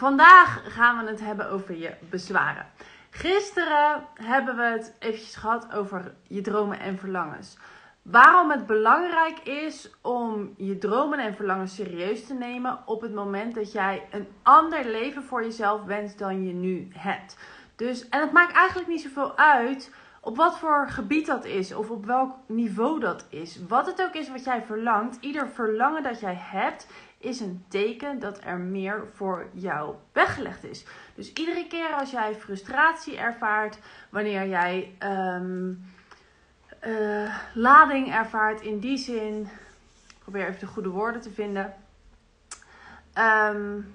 vandaag gaan we het hebben over je bezwaren. Gisteren hebben we het eventjes gehad over je dromen en verlangens. Waarom het belangrijk is om je dromen en verlangens serieus te nemen op het moment dat jij een ander leven voor jezelf wenst dan je nu hebt. Dus, en het maakt eigenlijk niet zoveel uit op wat voor gebied dat is of op welk niveau dat is. Wat het ook is wat jij verlangt, ieder verlangen dat jij hebt is een teken dat er meer voor jou weggelegd is. Dus iedere keer als jij frustratie ervaart, wanneer jij ehm, eh, lading ervaart in die zin, probeer even de goede woorden te vinden. Um,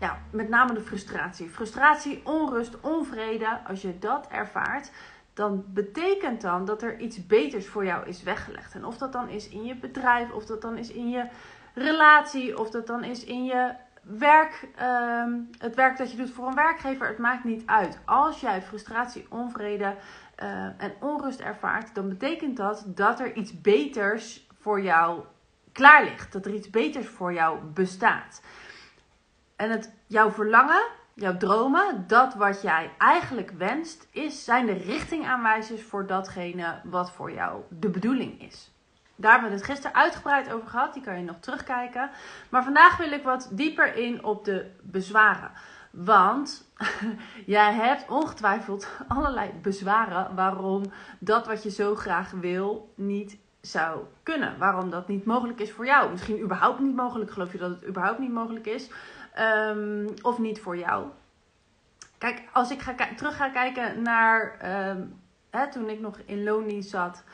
ja, met name de frustratie. Frustratie, onrust, onvrede, als je dat ervaart, dan betekent dan dat er iets beters voor jou is weggelegd. En of dat dan is in je bedrijf, of dat dan is in je relatie, of dat dan is in je werk, ehm, het werk dat je doet voor een werkgever, het maakt niet uit. Als jij frustratie, onvrede uh, en onrust ervaart, dan betekent dat dat er iets beters voor jou klaar ligt. Dat er iets beters voor jou bestaat. En het, jouw verlangen, jouw dromen, dat wat jij eigenlijk wenst, is, zijn de richtingaanwijzers voor datgene wat voor jou de bedoeling is. Daar hebben we het gisteren uitgebreid over gehad. Die kan je nog terugkijken. Maar vandaag wil ik wat dieper in op de bezwaren. Want jij hebt ongetwijfeld allerlei bezwaren waarom dat wat je zo graag wil niet zou kunnen. Waarom dat niet mogelijk is voor jou. Misschien überhaupt niet mogelijk. Geloof je dat het überhaupt niet mogelijk is? Um, of niet voor jou. Kijk, als ik ga terug ga kijken naar um, hè, toen ik nog in Loni zat.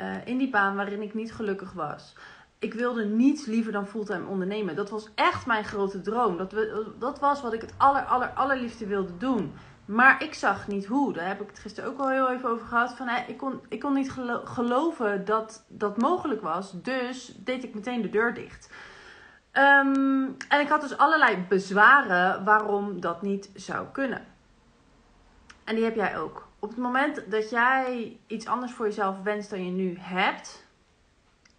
Uh, in die baan waarin ik niet gelukkig was. Ik wilde niets liever dan fulltime ondernemen. Dat was echt mijn grote droom. Dat, we, dat was wat ik het aller, aller, allerliefste wilde doen. Maar ik zag niet hoe. Daar heb ik het gisteren ook al heel even over gehad. Van, ik, kon, ik kon niet geloven dat dat mogelijk was. Dus deed ik meteen de deur dicht. Um, en ik had dus allerlei bezwaren waarom dat niet zou kunnen. En die heb jij ook. Op het moment dat jij iets anders voor jezelf wenst dan je nu hebt,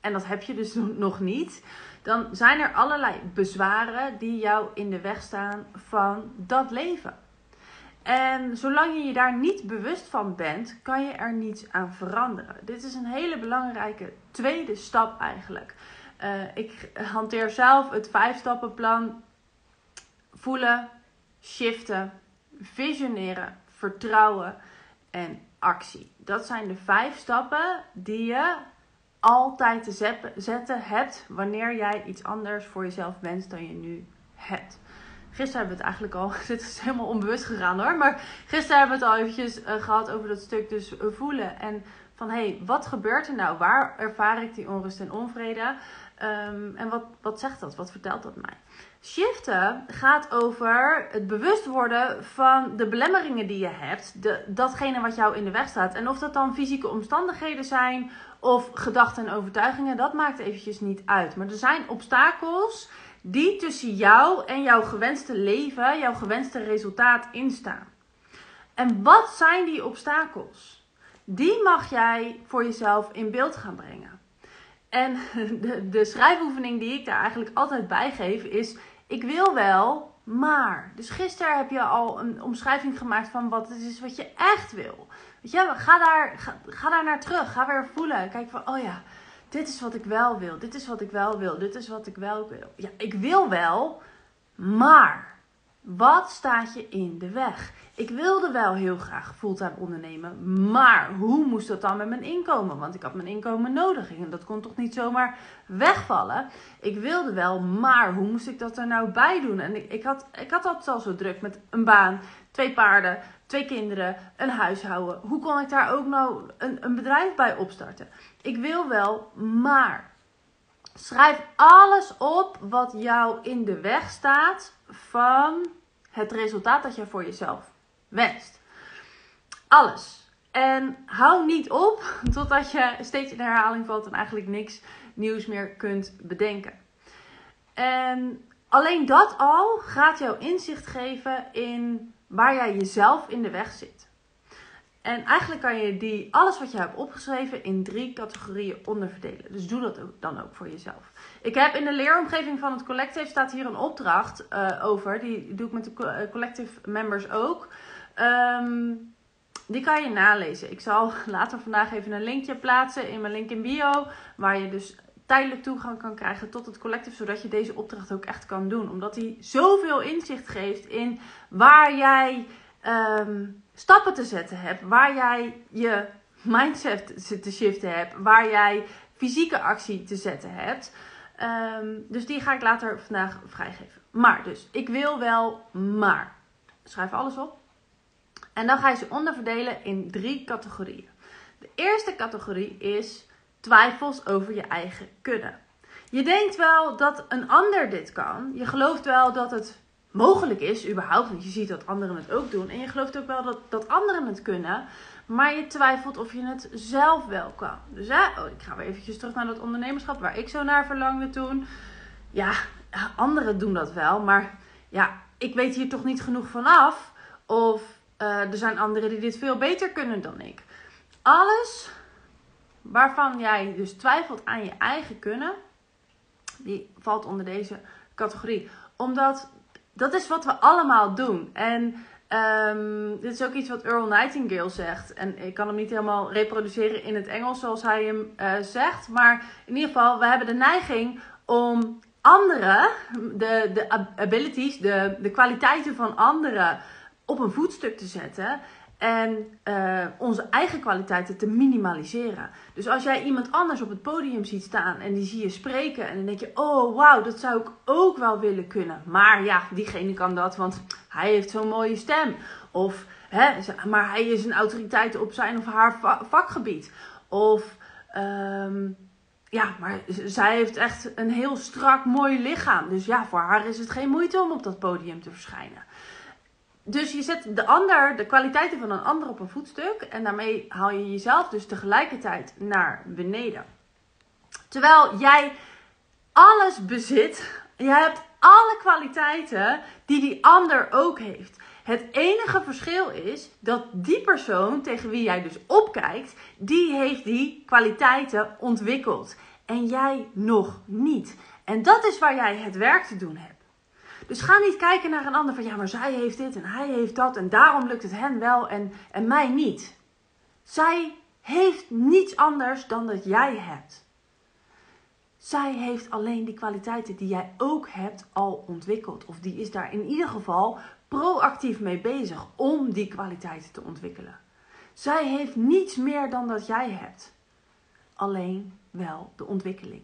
en dat heb je dus nog niet, dan zijn er allerlei bezwaren die jou in de weg staan van dat leven. En zolang je je daar niet bewust van bent, kan je er niets aan veranderen. Dit is een hele belangrijke tweede stap eigenlijk. Uh, ik hanteer zelf het vijfstappenplan voelen, shiften, visioneren, vertrouwen en actie. Dat zijn de vijf stappen die je altijd te zetten hebt wanneer jij iets anders voor jezelf wenst dan je nu hebt. Gisteren hebben we het eigenlijk al, dit is helemaal onbewust gegaan hoor, maar gisteren hebben we het al eventjes uh, gehad over dat stuk dus voelen en van hé, hey, wat gebeurt er nou? Waar ervaar ik die onrust en onvrede? Um, en wat, wat zegt dat? Wat vertelt dat mij? Shiften gaat over het bewust worden van de belemmeringen die je hebt. De, datgene wat jou in de weg staat. En of dat dan fysieke omstandigheden zijn of gedachten en overtuigingen, dat maakt eventjes niet uit. Maar er zijn obstakels die tussen jou en jouw gewenste leven, jouw gewenste resultaat instaan. En wat zijn die obstakels? Die mag jij voor jezelf in beeld gaan brengen. En de, de schrijfoefening die ik daar eigenlijk altijd bij geef is: ik wil wel, maar. Dus gisteren heb je al een omschrijving gemaakt van wat het is wat je echt wil. Weet je, ga daar, ga, ga daar naar terug. Ga weer voelen. Kijk van, oh ja, dit is wat ik wel wil. Dit is wat ik wel wil. Dit is wat ik wel wil. Ja, ik wil wel, maar. Wat staat je in de weg? Ik wilde wel heel graag fulltime ondernemen, maar hoe moest dat dan met mijn inkomen? Want ik had mijn inkomen nodig en dat kon toch niet zomaar wegvallen. Ik wilde wel, maar hoe moest ik dat er nou bij doen? En ik, ik, had, ik had al zo druk met een baan, twee paarden, twee kinderen, een huishouden. Hoe kon ik daar ook nou een, een bedrijf bij opstarten? Ik wil wel, maar. Schrijf alles op wat jou in de weg staat van het resultaat dat je voor jezelf wenst. Alles. En hou niet op totdat je steeds in herhaling valt en eigenlijk niks nieuws meer kunt bedenken. En alleen dat al gaat jou inzicht geven in waar jij jezelf in de weg zit. En eigenlijk kan je die, alles wat je hebt opgeschreven in drie categorieën onderverdelen. Dus doe dat dan ook voor jezelf. Ik heb in de leeromgeving van het collective staat hier een opdracht uh, over. Die doe ik met de collective members ook. Um, die kan je nalezen. Ik zal later vandaag even een linkje plaatsen in mijn link in bio. Waar je dus tijdelijk toegang kan krijgen tot het collective. Zodat je deze opdracht ook echt kan doen. Omdat hij zoveel inzicht geeft in waar jij um, stappen te zetten hebt. Waar jij je mindset te shiften hebt. Waar jij fysieke actie te zetten hebt. Um, dus die ga ik later vandaag vrijgeven. Maar dus, ik wil wel maar. Schrijf alles op. En dan ga je ze onderverdelen in drie categorieën. De eerste categorie is twijfels over je eigen kunnen. Je denkt wel dat een ander dit kan. Je gelooft wel dat het mogelijk is, überhaupt. Want je ziet dat anderen het ook doen. En je gelooft ook wel dat, dat anderen het kunnen. Maar je twijfelt of je het zelf wel kan. Dus hè, oh, ik ga weer eventjes terug naar dat ondernemerschap waar ik zo naar verlangde toen. Ja, anderen doen dat wel. Maar ja, ik weet hier toch niet genoeg vanaf. Of uh, er zijn anderen die dit veel beter kunnen dan ik. Alles waarvan jij dus twijfelt aan je eigen kunnen, die valt onder deze categorie. Omdat dat is wat we allemaal doen. En um, dit is ook iets wat Earl Nightingale zegt. En ik kan hem niet helemaal reproduceren in het Engels zoals hij hem uh, zegt. Maar in ieder geval, we hebben de neiging om anderen, de, de abilities, de, de kwaliteiten van anderen op een voetstuk te zetten en uh, onze eigen kwaliteiten te minimaliseren. Dus als jij iemand anders op het podium ziet staan en die zie je spreken en dan denk je, oh wauw, dat zou ik ook wel willen kunnen. Maar ja, diegene kan dat, want hij heeft zo'n mooie stem. Of, hè, maar hij is een autoriteit op zijn of haar vakgebied. Of, um, ja, maar zij heeft echt een heel strak mooi lichaam. Dus ja, voor haar is het geen moeite om op dat podium te verschijnen. Dus je zet de ander, de kwaliteiten van een ander op een voetstuk. En daarmee haal je jezelf dus tegelijkertijd naar beneden. Terwijl jij alles bezit. Je hebt alle kwaliteiten die die ander ook heeft. Het enige verschil is dat die persoon tegen wie jij dus opkijkt, die heeft die kwaliteiten ontwikkeld. En jij nog niet. En dat is waar jij het werk te doen hebt. Dus ga niet kijken naar een ander van ja, maar zij heeft dit en hij heeft dat en daarom lukt het hen wel en, en mij niet. Zij heeft niets anders dan dat jij hebt. Zij heeft alleen die kwaliteiten die jij ook hebt al ontwikkeld. Of die is daar in ieder geval proactief mee bezig om die kwaliteiten te ontwikkelen. Zij heeft niets meer dan dat jij hebt. Alleen wel de ontwikkeling.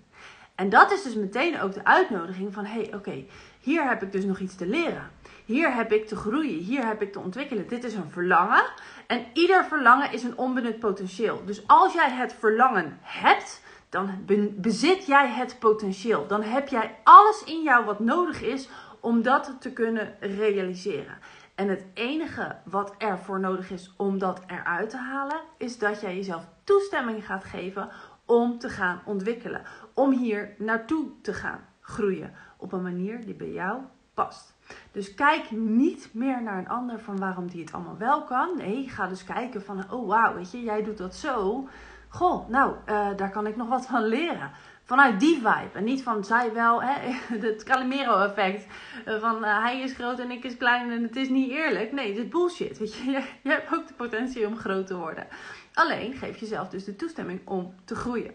En dat is dus meteen ook de uitnodiging van: hé, hey, oké, hier heb ik dus nog iets te leren. Hier heb ik te groeien. Hier heb ik te ontwikkelen. Dit is een verlangen. En ieder verlangen is een onbenut potentieel. Dus als jij het verlangen hebt, dan bezit jij het potentieel. Dan heb jij alles in jou wat nodig is om dat te kunnen realiseren. En het enige wat er voor nodig is om dat eruit te halen, is dat jij jezelf toestemming gaat geven om te gaan ontwikkelen. Om hier naartoe te gaan groeien op een manier die bij jou past. Dus kijk niet meer naar een ander van waarom die het allemaal wel kan. Nee, ga dus kijken van, oh wauw, weet je, jij doet dat zo. Goh, nou, uh, daar kan ik nog wat van leren. Vanuit die vibe. En niet van zij wel, hè, het Calimero-effect. Eh, van uh, hij is groot en ik is klein en het is niet eerlijk. Nee, dit is bullshit. Weet je, je hebt ook de potentie om groot te worden. Alleen geef jezelf dus de toestemming om te groeien.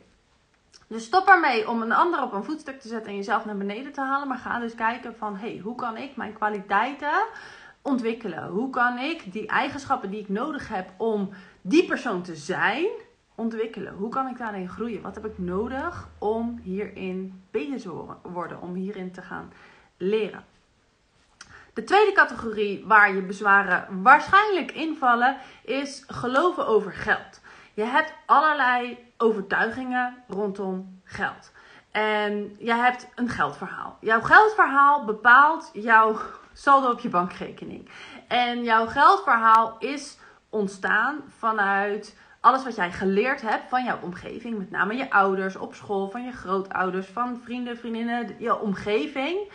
Dus stop ermee om een ander op een voetstuk te zetten en jezelf naar beneden te halen. Maar ga dus kijken van, hey, hoe kan ik mijn kwaliteiten ontwikkelen? Hoe kan ik die eigenschappen die ik nodig heb om die persoon te zijn, ontwikkelen? Hoe kan ik daarin groeien? Wat heb ik nodig om hierin beter te worden? Om hierin te gaan leren. De tweede categorie waar je bezwaren waarschijnlijk invallen is geloven over geld. Je hebt allerlei overtuigingen rondom geld. En je hebt een geldverhaal. Jouw geldverhaal bepaalt jouw saldo op je bankrekening. En jouw geldverhaal is ontstaan vanuit alles wat jij geleerd hebt van jouw omgeving. Met name je ouders op school, van je grootouders, van vrienden, vriendinnen. Je omgeving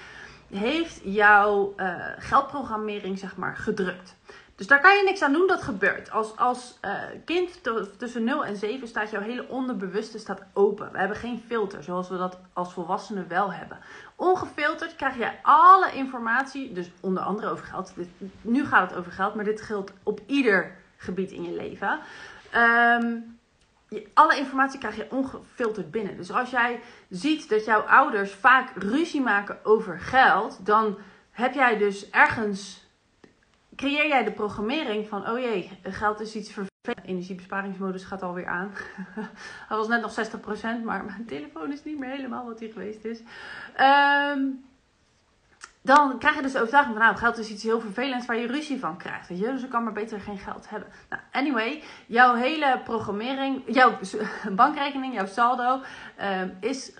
heeft jouw uh, geldprogrammering zeg maar gedrukt. Dus daar kan je niks aan doen, dat gebeurt. Als, als uh, kind tussen 0 en 7 staat jouw hele onderbewuste staat open. We hebben geen filter, zoals we dat als volwassenen wel hebben. Ongefilterd krijg je alle informatie, dus onder andere over geld. nu gaat het over geld, maar dit geldt op ieder gebied in je leven. Um, alle informatie krijg je ongefilterd binnen. Dus als jij ziet dat jouw ouders vaak ruzie maken over geld, dan heb jij dus ergens. Creëer jij de programmering van: oh jee, geld is iets vervelends. Energiebesparingsmodus gaat alweer aan. Hij was net nog 60%, maar mijn telefoon is niet meer helemaal wat hij geweest is. Um, dan krijg je dus overtuiging van, nou, geld is iets heel vervelends waar je ruzie van krijgt. Weet je? Dus ik kan maar beter geen geld hebben. Nou, anyway, jouw hele programmering, jouw bankrekening, jouw saldo, uh, is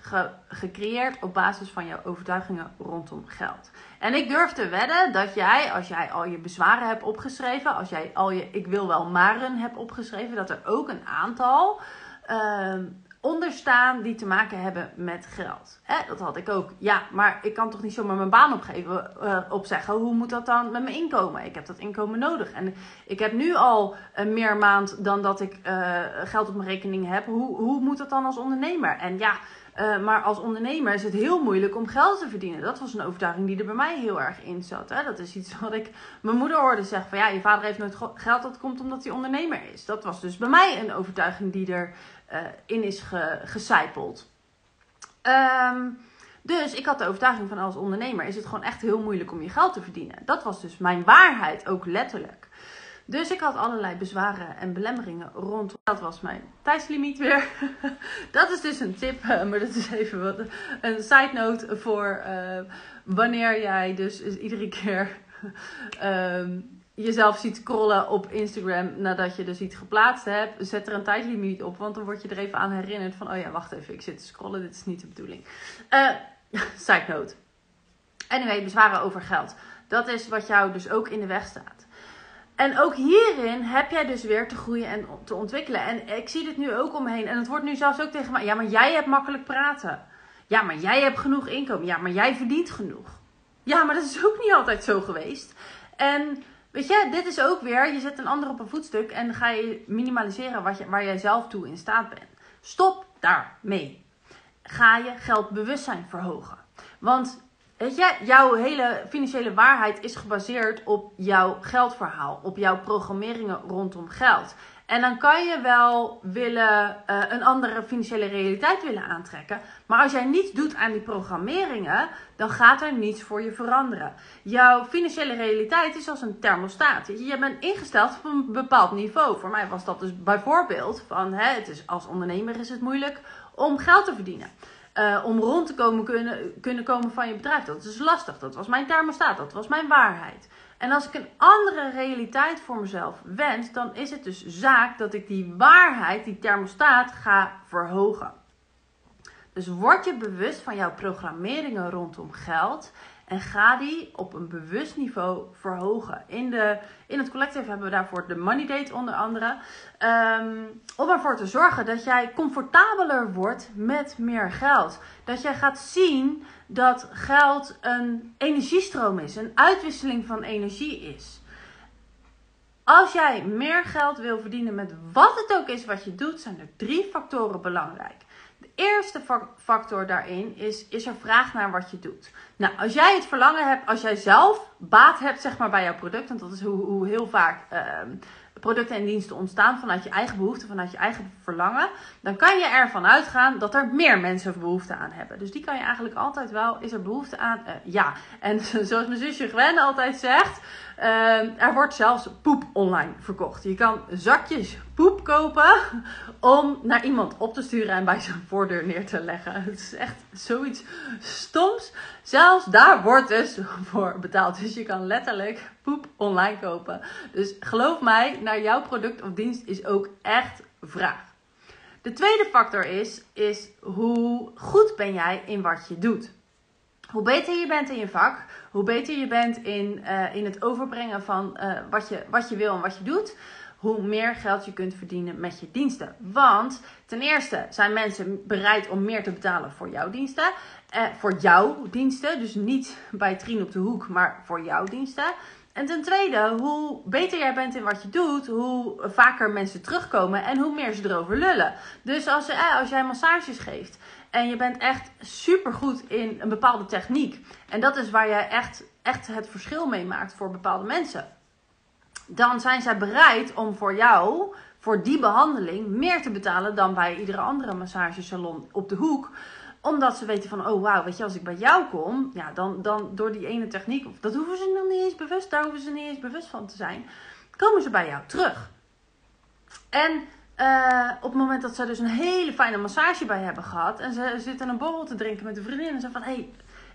gecreëerd op basis van jouw overtuigingen rondom geld. En ik durf te wedden dat jij, als jij al je bezwaren hebt opgeschreven, als jij al je ik wil wel maren hebt opgeschreven, dat er ook een aantal uh, onderstaan die te maken hebben met geld. Hè, dat had ik ook. Ja, maar ik kan toch niet zomaar mijn baan opgeven, uh, opzeggen. Hoe moet dat dan met mijn inkomen? Ik heb dat inkomen nodig. En ik heb nu al een meer maand dan dat ik uh, geld op mijn rekening heb. Hoe, hoe moet dat dan als ondernemer? En ja, maar als ondernemer is het heel moeilijk om geld te verdienen. Dat was een overtuiging die er bij mij heel erg in zat. Hè? Dat is iets wat ik mijn moeder hoorde zeggen: van ja, je vader heeft nooit geld, dat komt omdat hij ondernemer is. Dat was dus bij mij een overtuiging die er uh, in is ge, gecijpeld. Um, dus ik had de overtuiging van als ondernemer is het gewoon echt heel moeilijk om je geld te verdienen. Dat was dus mijn waarheid, ook letterlijk. Dus ik had allerlei bezwaren en belemmeringen rond. Dat was mijn tijdslimiet weer. dat is dus een tip, eh, maar dat is even wat, een side note voor uh, wanneer jij dus iedere keer um, jezelf ziet scrollen op Instagram nadat je dus iets geplaatst hebt, zet er een tijdlimiet op. Want dan word je er even aan herinnerd van, oh ja, wacht even, ik zit te scrollen, dit is niet de bedoeling. Uh, side note. Anyway, bezwaren over geld. Dat is wat jou dus ook in de weg staat. En ook hierin heb jij dus weer te groeien en te ontwikkelen. En ik zie dit nu ook om me heen. En het wordt nu zelfs ook tegen mij. Ja, maar jij hebt makkelijk praten. Ja, maar jij hebt genoeg inkomen. Ja, maar jij verdient genoeg. Ja, maar dat is ook niet altijd zo geweest. En Weet je, dit is ook weer, je zet een ander op een voetstuk en dan ga je minimaliseren wat je, waar jij zelf toe in staat bent. Stop daarmee. Ga je geldbewustzijn verhogen. Want weet je, jouw hele financiële waarheid is gebaseerd op jouw geldverhaal, op jouw programmeringen rondom geld. En dan kan je wel willen uh, een andere financiële realiteit willen aantrekken. Maar als jij niets doet aan die programmeringen, dan gaat er niets voor je veranderen. Jouw financiële realiteit is als een thermostaat. Je bent ingesteld op een bepaald niveau. Voor mij was dat dus bijvoorbeeld van hè, het is, als ondernemer is het moeilijk om geld te verdienen. Uh, om rond te komen kunnen, kunnen komen van je bedrijf. Dat is lastig. Dat was mijn thermostaat. Dat was mijn waarheid. En als ik een andere realiteit voor mezelf wens, dan is het dus zaak dat ik die waarheid, die thermostaat, ga verhogen. Dus word je bewust van jouw programmeringen rondom geld en ga die op een bewust niveau verhogen. In, de, in het collective hebben we daarvoor de Money Date onder andere. Um, om ervoor te zorgen dat jij comfortabeler wordt met meer geld. Dat jij gaat zien dat geld een energiestroom is, een uitwisseling van energie is. Als jij meer geld wil verdienen met wat het ook is wat je doet, zijn er drie factoren belangrijk. Eerste factor daarin is, is er vraag naar wat je doet. Nou, als jij het verlangen hebt, als jij zelf baat hebt zeg maar, bij jouw product, want dat is hoe, hoe heel vaak uh, producten en diensten ontstaan vanuit je eigen behoefte, vanuit je eigen verlangen, dan kan je ervan uitgaan dat er meer mensen behoefte aan hebben. Dus die kan je eigenlijk altijd wel, is er behoefte aan? Uh, ja. En zoals mijn zusje Gwen altijd zegt, uh, er wordt zelfs poep online verkocht. Je kan zakjes poep kopen om naar iemand op te sturen en bij zijn voordeur neer te leggen. Het is echt zoiets stoms. Zelfs daar wordt dus voor betaald. Dus je kan letterlijk poep online kopen. Dus geloof mij, naar jouw product of dienst is ook echt vraag. De tweede factor is, is hoe goed ben jij in wat je doet. Hoe beter je bent in je vak, hoe beter je bent in, uh, in het overbrengen van uh, wat, je, wat je wil en wat je doet, hoe meer geld je kunt verdienen met je diensten. Want ten eerste zijn mensen bereid om meer te betalen voor jouw diensten. Eh, voor jouw diensten. Dus niet bij Trien op de hoek, maar voor jouw diensten. En ten tweede, hoe beter jij bent in wat je doet, hoe vaker mensen terugkomen en hoe meer ze erover lullen. Dus als, eh, als jij massages geeft en je bent echt super goed in een bepaalde techniek. En dat is waar jij echt, echt het verschil mee maakt voor bepaalde mensen. Dan zijn zij bereid om voor jou, voor die behandeling, meer te betalen dan bij iedere andere massagesalon op de hoek omdat ze weten van, oh wauw, weet je, als ik bij jou kom, ja, dan, dan door die ene techniek, of dat hoeven ze nog niet eens bewust, daar hoeven ze niet eens bewust van te zijn, komen ze bij jou terug. En uh, op het moment dat ze dus een hele fijne massage bij hebben gehad en ze zitten een borrel te drinken met een vriendin en ze van, hé, hey,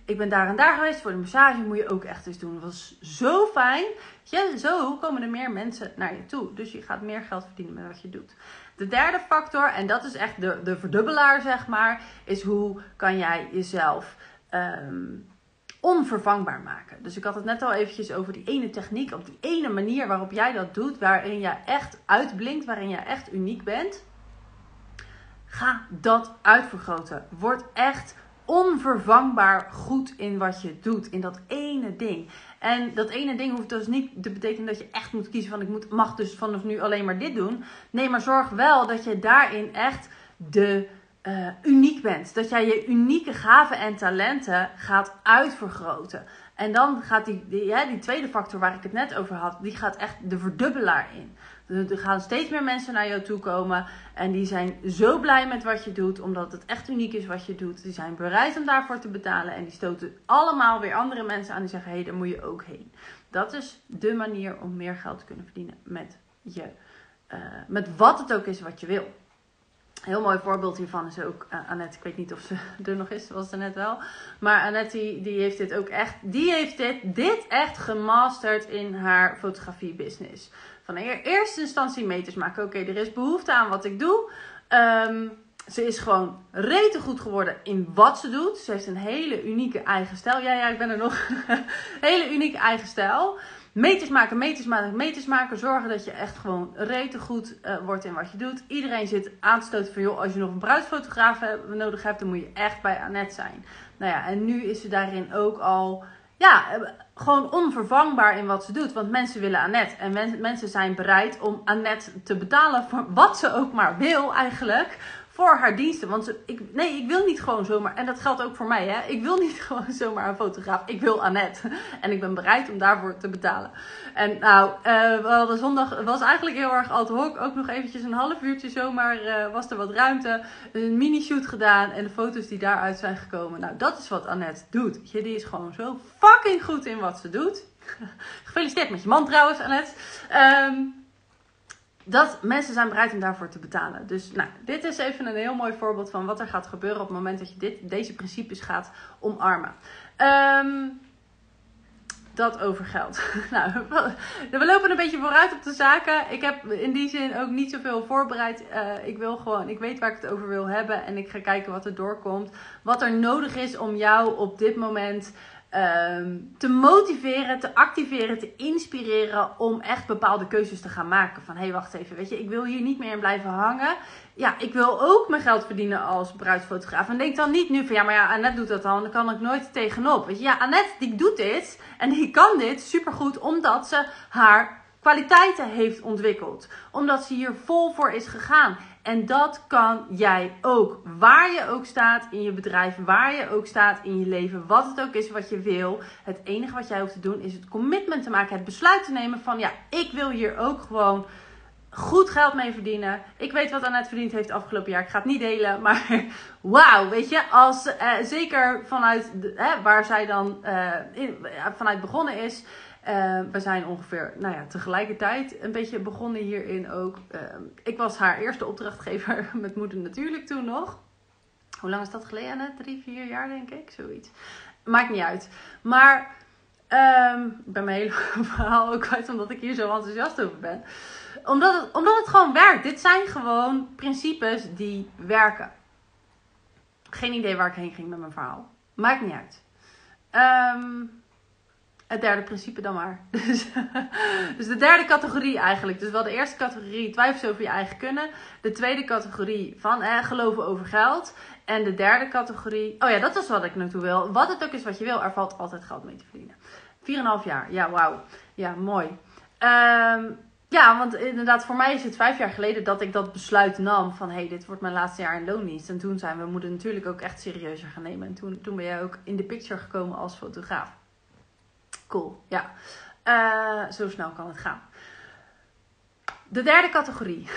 ik ben daar en daar geweest voor de massage, moet je ook echt eens doen. Dat was zo fijn. Ja, zo komen er meer mensen naar je toe. Dus je gaat meer geld verdienen met wat je doet. De derde factor, en dat is echt de, de verdubbelaar, zeg maar, is hoe kan jij jezelf um, onvervangbaar maken. Dus ik had het net al eventjes over die ene techniek, op die ene manier waarop jij dat doet, waarin je echt uitblinkt, waarin je echt uniek bent. Ga dat uitvergroten. Word echt onvervangbaar goed in wat je doet, in dat ene ding. En dat ene ding hoeft dus niet te betekenen dat je echt moet kiezen van ik moet, mag dus vanaf nu alleen maar dit doen. Nee, maar zorg wel dat je daarin echt de uh, uniek bent. Dat jij je unieke gaven en talenten gaat uitvergroten. En dan gaat die, die, die tweede factor waar ik het net over had, die gaat echt de verdubbelaar in. Er gaan steeds meer mensen naar jou toe komen. En die zijn zo blij met wat je doet. Omdat het echt uniek is wat je doet. Die zijn bereid om daarvoor te betalen. En die stoten allemaal weer andere mensen aan die zeggen: hé, hey, daar moet je ook heen. Dat is de manier om meer geld te kunnen verdienen met je. Uh, met wat het ook is wat je wil. Heel mooi voorbeeld hiervan is ook uh, Annette. Ik weet niet of ze er nog is, was er net wel. Maar Annette die, die heeft dit ook echt, die heeft dit, dit echt gemasterd in haar fotografie business van eerste instantie meters maken. Oké, er is behoefte aan wat ik doe. Um, ze is gewoon rete goed geworden in wat ze doet. Ze heeft een hele unieke eigen stijl. Ja, ja, ik ben er nog. hele unieke eigen stijl. Meters maken, meters maken, meters maken. Zorgen dat je echt gewoon rete goed uh, wordt in wat je doet. Iedereen zit aan te stoten van, joh, als je nog een bruidsfotograaf nodig hebt, dan moet je echt bij Annette zijn. Nou ja, en nu is ze daarin ook al ja, eh, gewoon onvervangbaar in wat ze doet. Want mensen willen Annette. En mensen zijn bereid om Annette te betalen voor wat ze ook maar wil eigenlijk voor haar diensten. Want ik, nee, ik wil niet gewoon zomaar. En dat geldt ook voor mij. Hè? Ik wil niet gewoon zomaar een fotograaf. Ik wil Annette. En ik ben bereid om daarvoor te betalen. En nou, uh, we zondag. was eigenlijk heel erg ad hoc. Ook nog eventjes een half uurtje zomaar. Uh, was er wat ruimte. Een mini-shoot gedaan. En de foto's die daaruit zijn gekomen. Nou, dat is wat Annette doet. Je, die is gewoon zo fucking goed in wat ze doet. Gefeliciteerd met je man trouwens, Annette. Um, dat mensen zijn bereid om daarvoor te betalen. Dus nou, dit is even een heel mooi voorbeeld van wat er gaat gebeuren op het moment dat je dit, deze principes gaat omarmen. Um, dat over geld. nou, we lopen een beetje vooruit op de zaken. Ik heb in die zin ook niet zoveel voorbereid. Uh, ik wil gewoon, ik weet waar ik het over wil hebben en ik ga kijken wat er doorkomt. Wat er nodig is om jou op dit moment um, te motiveren, te activeren, te inspireren om echt bepaalde keuzes te gaan maken. Van hé, hey, wacht even, weet je, ik wil hier niet meer in blijven hangen. Ja, ik wil ook mijn geld verdienen als bruidsfotograaf. En denk dan niet nu van ja, maar ja, Annette doet dat dan, dan kan ik nooit tegenop. Weet je, ja, Annette die doet dit en die kan dit supergoed omdat ze haar kwaliteiten heeft ontwikkeld. Omdat ze hier vol voor is gegaan. En dat kan jij ook. Waar je ook staat in je bedrijf, waar je ook staat in je leven, wat het ook is wat je wil. Het enige wat jij hoeft te doen is het commitment te maken, het besluit te nemen van ja, ik wil hier ook gewoon goed geld mee verdienen. Ik weet wat Annette verdiend heeft afgelopen jaar. Ik ga het niet delen, maar wauw, weet je, als eh, zeker vanuit hè, waar zij dan uh, in, vanuit begonnen is. Uh, we zijn ongeveer, nou ja, tegelijkertijd een beetje begonnen hierin ook. Uh, ik was haar eerste opdrachtgever met moeder natuurlijk toen nog. Hoe lang is dat geleden? Drie, vier jaar denk ik, zoiets. Maakt niet uit. Maar um, ik ben mijn hele verhaal ook kwijt omdat ik hier zo enthousiast over ben. Omdat het, omdat het gewoon werkt. Dit zijn gewoon principes die werken. Geen idee waar ik heen ging met mijn verhaal. Maakt niet uit. Um, het derde principe dan maar. Dus, dus de derde categorie eigenlijk. Dus wel de eerste categorie twijfels over je eigen kunnen. De tweede categorie van eh, geloven over geld. En de derde categorie. Oh ja, dat is wat ik naartoe wil. Wat het ook is wat je wil, er valt altijd geld mee te verdienen. 4,5 jaar. Ja, wauw. Ja, mooi. Um, ja, want inderdaad, voor mij is het vijf jaar geleden dat ik dat besluit nam van hé, hey, dit wordt mijn laatste jaar in loondienst. En toen zijn we moeten natuurlijk ook echt serieuzer gaan nemen. En toen, toen ben jij ook in de picture gekomen als fotograaf. Cool, ja. Uh, zo snel kan het gaan. De derde categorie.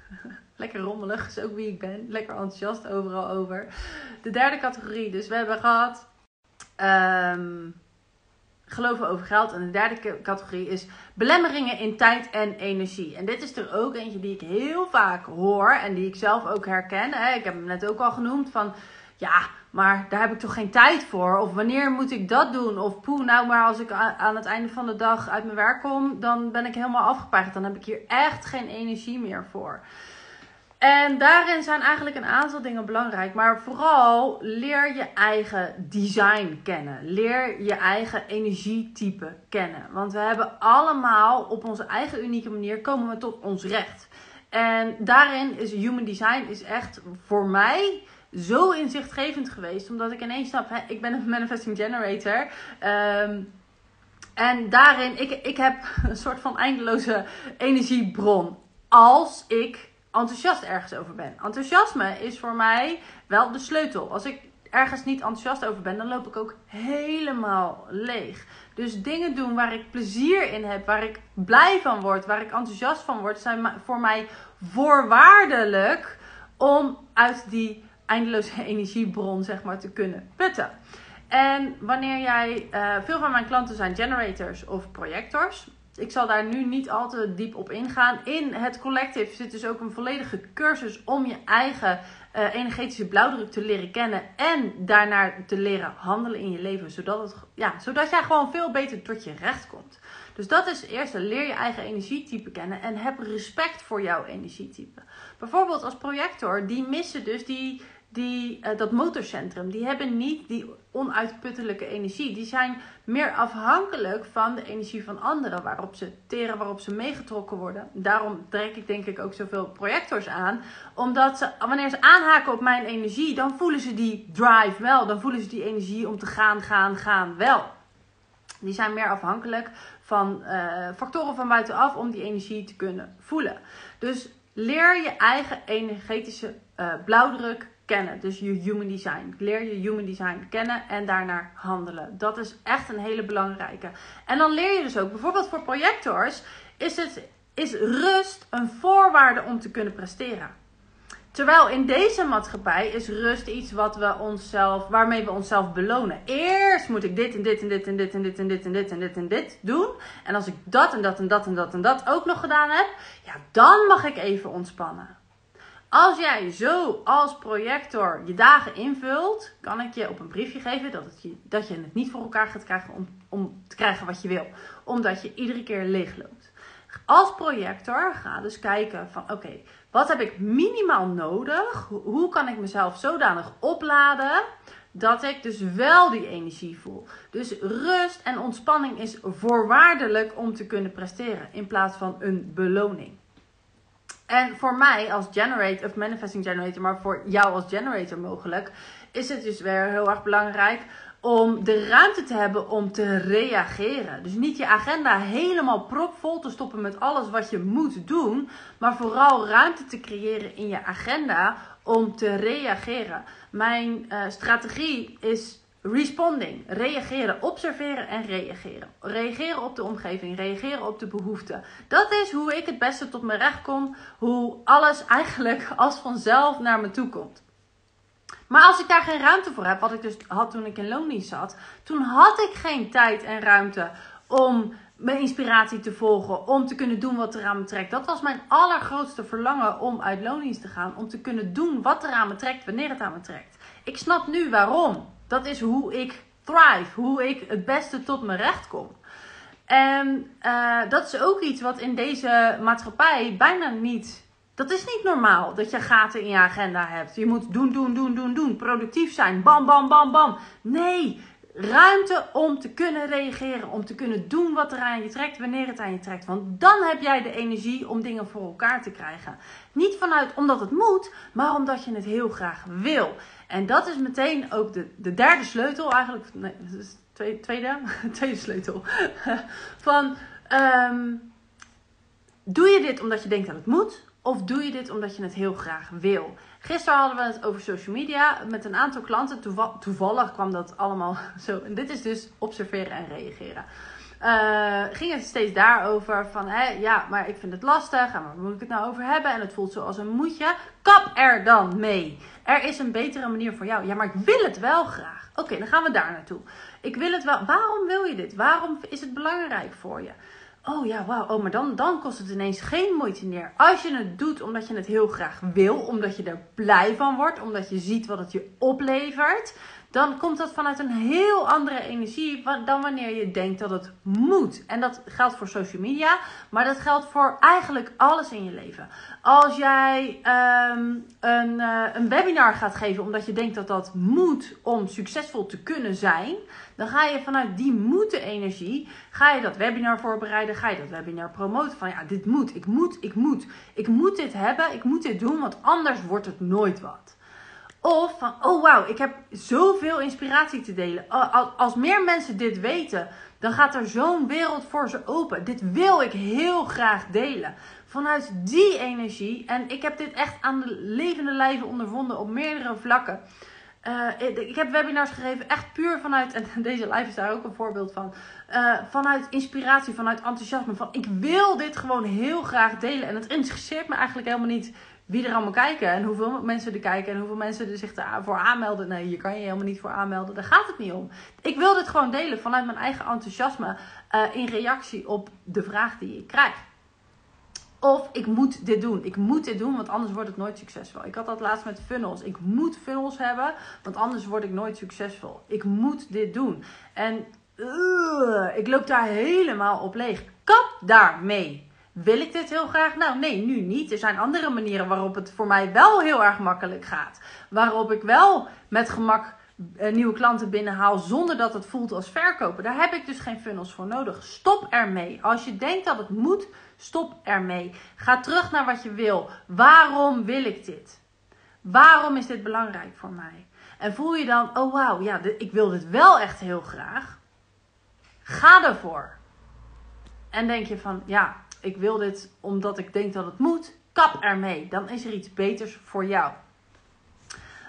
Lekker rommelig, is ook wie ik ben. Lekker enthousiast overal over. De derde categorie. Dus we hebben gehad. Um, geloven over geld. En de derde categorie is belemmeringen in tijd en energie. En dit is er ook eentje die ik heel vaak hoor en die ik zelf ook herken. Ik heb hem net ook al genoemd van ja, maar daar heb ik toch geen tijd voor? Of wanneer moet ik dat doen? Of poeh, nou maar als ik aan het einde van de dag uit mijn werk kom, dan ben ik helemaal afgepeigerd. Dan heb ik hier echt geen energie meer voor. En daarin zijn eigenlijk een aantal dingen belangrijk. Maar vooral leer je eigen design kennen. Leer je eigen energietype kennen. Want we hebben allemaal op onze eigen unieke manier komen we tot ons recht. En daarin is human design is echt voor mij zo inzichtgevend geweest. Omdat ik ineens snap, hè, ik ben een manifesting generator. Um, en daarin, ik, ik heb een soort van eindeloze energiebron. Als ik enthousiast ergens over ben. Enthousiasme is voor mij wel de sleutel. Als ik ergens niet enthousiast over ben, dan loop ik ook helemaal leeg. Dus dingen doen waar ik plezier in heb, waar ik blij van word, waar ik enthousiast van word, zijn voor mij voorwaardelijk om uit die eindeloze energiebron zeg maar te kunnen putten. En wanneer jij, uh, veel van mijn klanten zijn generators of projectors ik zal daar nu niet al te diep op ingaan. In het collective zit dus ook een volledige cursus om je eigen uh, energetische blauwdruk te leren kennen. En daarnaar te leren handelen in je leven. Zodat, het, ja, zodat jij gewoon veel beter tot je recht komt. Dus dat is het eerste. Leer je eigen energietype kennen. En heb respect voor jouw energietype. Bijvoorbeeld als projector, die missen dus die die, uh, dat motorcentrum, die hebben niet die onuitputtelijke energie. Die zijn meer afhankelijk van de energie van anderen, waarop ze teren, waarop ze meegetrokken worden. Daarom trek ik denk ik ook zoveel projectors aan. Omdat ze, wanneer ze aanhaken op mijn energie, dan voelen ze die drive wel. Dan voelen ze die energie om te gaan, gaan, gaan wel. Die zijn meer afhankelijk van uh, factoren van buitenaf om die energie te kunnen voelen. Dus leer je eigen energetische uh, blauwdruk kennen. Dus je human design. Leer je human design kennen en daarnaar handelen. Dat is echt een hele belangrijke. En dan leer je dus ook, bijvoorbeeld voor projectors, is, het, is rust een voorwaarde om te kunnen presteren. Terwijl in deze maatschappij is rust iets wat we onszelf, waarmee we onszelf belonen. Eerst moet ik dit en dit en dit en dit en dit en dit en dit en dit en dit doen. En als ik dat en dat en dat en dat en dat ook nog gedaan heb, ja, dan mag ik even ontspannen. Als jij zo als projector je dagen invult, kan ik je op een briefje geven dat, het je, dat je het niet voor elkaar gaat krijgen om, om te krijgen wat je wil. Omdat je iedere keer leeg loopt. Als projector ga dus kijken van oké, wat heb ik minimaal nodig? Hoe kan ik mezelf zodanig opladen dat ik dus wel die energie voel. Dus rust en ontspanning is voorwaardelijk om te kunnen presteren in plaats van een beloning. En voor mij als generator, of manifesting generator, maar voor jou als generator mogelijk, is het dus weer heel erg belangrijk om de ruimte te hebben om te reageren. Dus niet je agenda helemaal propvol te stoppen met alles wat je moet doen, maar vooral ruimte te creëren in je agenda om te reageren. Mijn uh, strategie is Responding, reageren, observeren en reageren. Reageren op de omgeving, reageren op de behoeften. Dat is hoe ik het beste tot mijn recht kom, hoe alles eigenlijk als vanzelf naar me toe komt. Maar als ik daar geen ruimte voor heb, wat ik dus had toen ik in loondienst zat, toen had ik geen tijd en ruimte om mijn inspiratie te volgen, om te kunnen doen wat er aan me trekt. Dat was mijn allergrootste verlangen om uit loondienst te gaan, om te kunnen doen wat er aan me trekt, wanneer het aan me trekt. Ik snap nu waarom. Dat is hoe ik thrive, hoe ik het beste tot mijn recht kom. En uh, dat is ook iets wat in deze maatschappij bijna niet. Dat is niet normaal dat je gaten in je agenda hebt. Je moet doen, doen, doen, doen, doen. Productief zijn. Bam, bam, bam, bam. Nee, ruimte om te kunnen reageren, om te kunnen doen wat er aan je trekt, wanneer het aan je trekt. Want dan heb jij de energie om dingen voor elkaar te krijgen. Niet vanuit omdat het moet, maar omdat je het heel graag wil. En dat is meteen ook de, de derde sleutel, eigenlijk, nee, dat is tweede, tweede, tweede sleutel. Van, ehm, doe je dit omdat je denkt dat het moet? Of doe je dit omdat je het heel graag wil? Gisteren hadden we het over social media met een aantal klanten. toevallig kwam dat allemaal zo. En dit is dus observeren en reageren. Uh, ging het steeds daarover van, ja, maar ik vind het lastig. En waar moet ik het nou over hebben? En het voelt zo als een moedje. Kap er dan mee. Er is een betere manier voor jou. Ja, maar ik wil het wel graag. Oké, dan gaan we daar naartoe. Ik wil het wel. Waarom wil je dit? Waarom is het belangrijk voor je? Oh ja, wauw. Oh, maar dan, dan kost het ineens geen moeite meer. Als je het doet omdat je het heel graag wil, omdat je er blij van wordt, omdat je ziet wat het je oplevert, dan komt dat vanuit een heel andere energie dan wanneer je denkt dat het moet. En dat geldt voor social media, maar dat geldt voor eigenlijk alles in je leven. Als jij ehm, een, uh, een webinar gaat geven omdat je denkt dat dat moet om succesvol te kunnen zijn, dan ga je vanuit die moeten energie, ga je dat webinar voorbereiden, ga je dat webinar promoten van ja, dit moet, ik moet, ik moet, ik moet dit hebben, ik moet dit doen, want anders wordt het nooit wat. Of van, oh wauw, ik heb zoveel inspiratie te delen. Als meer mensen dit weten, dan gaat er zo'n wereld voor ze open. Dit wil ik heel graag delen. Vanuit die energie, en ik heb dit echt aan de levende lijve ondervonden op meerdere vlakken. Uh, ik heb webinars gegeven, echt puur vanuit, en deze live is daar ook een voorbeeld van. Uh, vanuit inspiratie, vanuit enthousiasme. Van ik wil dit gewoon heel graag delen. En het interesseert me eigenlijk helemaal niet wie er allemaal kijken en hoeveel mensen er kijken en hoeveel mensen er zich voor aanmelden. Nee, hier kan je helemaal niet voor aanmelden. Daar gaat het niet om. Ik wil dit gewoon delen vanuit mijn eigen enthousiasme uh, in reactie op de vraag die ik krijg. Of ik moet dit doen. Ik moet dit doen, want anders wordt het nooit succesvol. Ik had dat laatst met funnels. Ik moet funnels hebben, want anders word ik nooit succesvol. Ik moet dit doen. En uh, ik loop daar helemaal op leeg. Kap daarmee. Wil ik dit heel graag? Nou, nee, nu niet. Er zijn andere manieren waarop het voor mij wel heel erg makkelijk gaat. Waarop ik wel met gemak eh, nieuwe klanten binnenhaal zonder dat het voelt als verkopen. Daar heb ik dus geen funnels voor nodig. Stop ermee. Als je denkt dat het moet, stop ermee. Ga terug naar wat je wil. Waarom wil ik dit? Waarom is dit belangrijk voor mij? En voel je dan, oh wauw, ja, ik wil dit wel echt heel graag. Ga ervoor. En denk je van, ja, ik wil dit omdat ik denk dat het moet, kap ermee. Dan is er iets beters voor jou.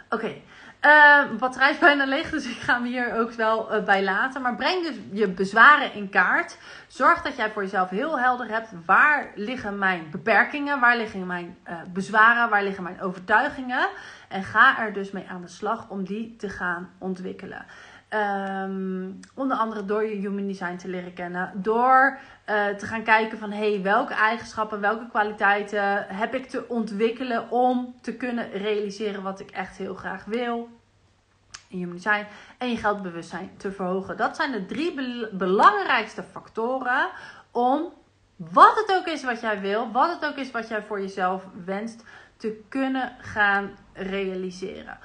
Oké, okay. Uh, eh, batterij is bijna leeg, dus ik ga hem hier ook wel uh, bij laten. Maar breng dus je bezwaren in kaart. Zorg dat jij voor jezelf heel helder hebt. Waar liggen mijn beperkingen? Waar liggen mijn uh, bezwaren? Waar liggen mijn overtuigingen? En ga er dus mee aan de slag om die te gaan ontwikkelen. Um, onder andere door je human design te leren kennen. Door uh, te gaan kijken van hey, welke eigenschappen, welke kwaliteiten heb ik te ontwikkelen om te kunnen realiseren wat ik echt heel graag wil. In human design. En je geldbewustzijn te verhogen. Dat zijn de drie belangrijkste factoren om wat het ook is wat jij wil, wat het ook is wat jij voor jezelf wenst, te kunnen gaan realiseren.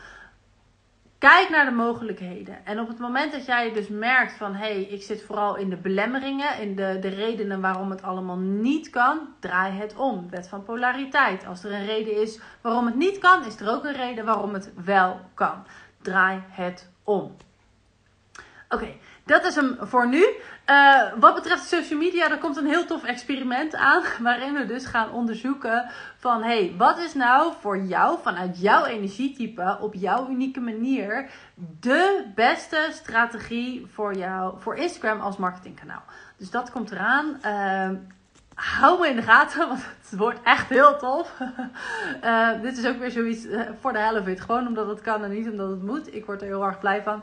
Kijk naar de mogelijkheden. En op het moment dat jij dus merkt van hé, hey, ik zit vooral in de belemmeringen, in de, de redenen waarom het allemaal niet kan, draai het om. Wet van polariteit. Als er een reden is waarom het niet kan, is er ook een reden waarom het wel kan. Draai het om. Oké, dat is hem voor nu. Uh, wat betreft social media, er komt een heel tof experiment aan. Waarin we dus gaan onderzoeken van... hey, wat is nou voor jou, vanuit jouw energietype... op jouw unieke manier... de beste strategie voor jou... voor Instagram als marketingkanaal. Dus dat komt eraan. Uh, hou me in de gaten, want het wordt echt heel tof. Uh, dit is ook weer zoiets voor de helft. Gewoon omdat het kan en niet omdat het moet. Ik word er heel erg blij van.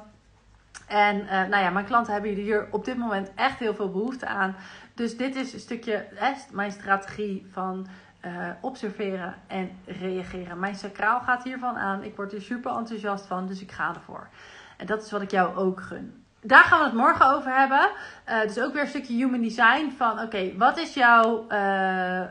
En uh, nou ja, mijn klanten hebben hier op dit moment echt heel veel behoefte aan. Dus dit is een stukje hè, mijn strategie van uh, observeren en reageren. Mijn sacraal gaat hiervan aan. Ik word er super enthousiast van, dus ik ga ervoor. En dat is wat ik jou ook gun. Daar gaan we het morgen over hebben. Uh, dus ook weer een stukje human design. Van oké, wat is jouw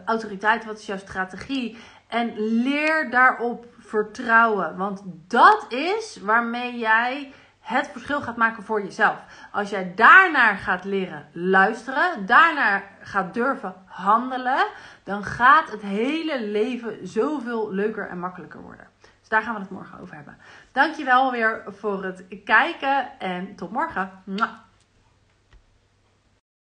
autoriteit? Wat is jouw strategie? En leer daarop vertrouwen. Want dat is waarmee jij het verschil gaat maken voor jezelf. Als jij daarnaar gaat leren luisteren, daarnaar gaat durven handelen, dan gaat het hele leven zoveel leuker en makkelijker worden. Dus daar gaan we het morgen over hebben. Dankjewel weer voor het kijken en tot morgen.